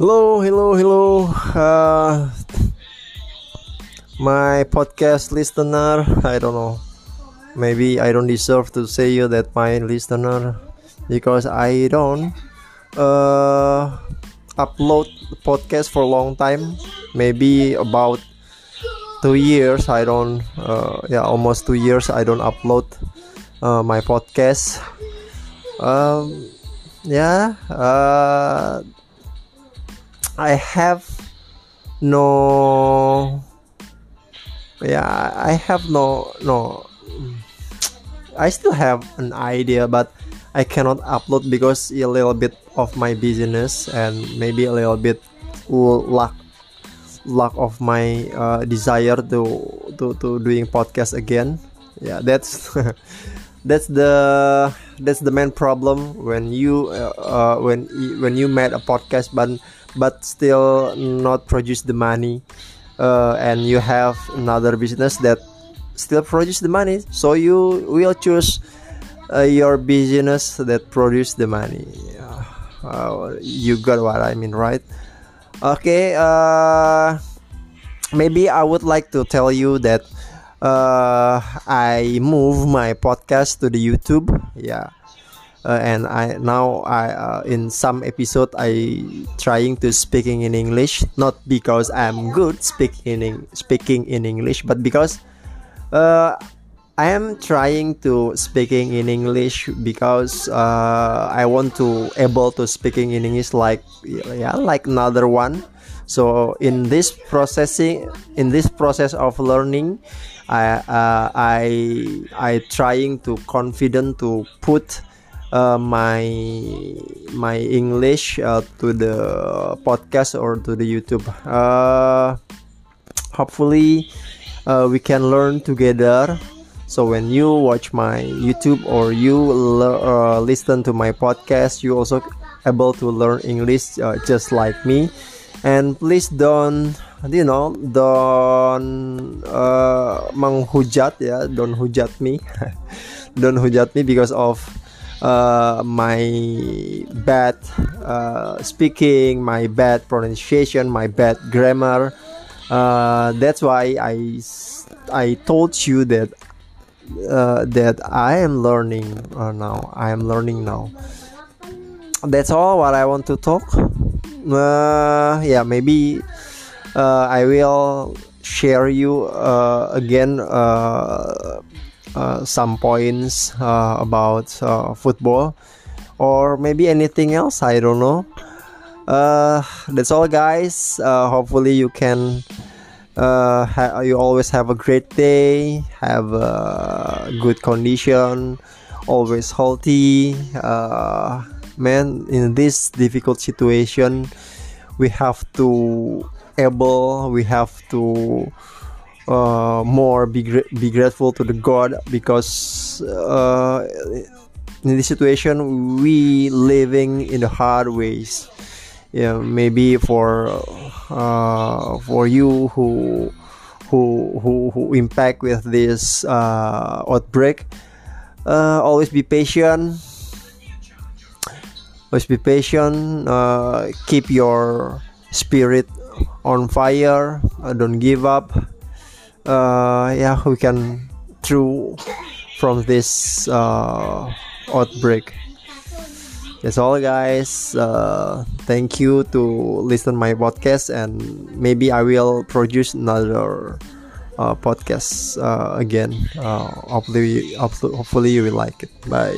Hello, hello, hello. Uh, my podcast listener, I don't know. Maybe I don't deserve to say you that my listener because I don't uh, upload podcast for a long time. Maybe about two years. I don't. Uh, yeah, almost two years. I don't upload uh, my podcast. Um, yeah. Uh, I have no yeah I have no no. I still have an idea but I cannot upload because a little bit of my business and maybe a little bit luck lack of my uh, desire to to to doing podcast again. Yeah that's that's the that's the main problem when you uh, uh, when when you made a podcast but but still not produce the money uh, and you have another business that still produce the money. So you will choose uh, your business that produce the money. Uh, you got what i mean right? Okay uh, maybe i would like to tell you that uh, i move my podcast to the youtube yeah. Uh, and I now I uh, in some episode I trying to speaking in English not because I'm good speaking in speaking in English but because uh, I am trying to speaking in English because uh, I want to able to speaking in English like yeah like another one so in this processing in this process of learning I uh, I I trying to confident to put uh, my my English uh, to the podcast or to the YouTube. Uh, hopefully, uh, we can learn together. So when you watch my YouTube or you uh, listen to my podcast, you also able to learn English just like me. And please don't you know don't uh, menghujat ya don't hujat me don't hujat me because of uh, my bad uh, speaking, my bad pronunciation, my bad grammar. Uh, that's why I I told you that uh, that I am learning uh, now. I am learning now. That's all what I want to talk. Uh, yeah, maybe I will share you again uh, some points uh, about uh, football or maybe anything else i don't know. Uh, that's all guys. Uh, hopefully you can ha- you always have a great day have a good condition always healthy man in this difficult situation we have to able we have to uh, more be, be grateful to the God because uh, in this situation we living in the hard ways. Yeah, maybe for uh, for you who who who, who impact with this uh, outbreak, uh, always be patient. Always be patient. Uh, keep your spirit on fire. don't give up uh, yeah we can through from this uh, outbreak that's all guys uh, thank you to listen my podcast and maybe i will produce another uh, podcast uh, again uh, hopefully hopefully you will like it bye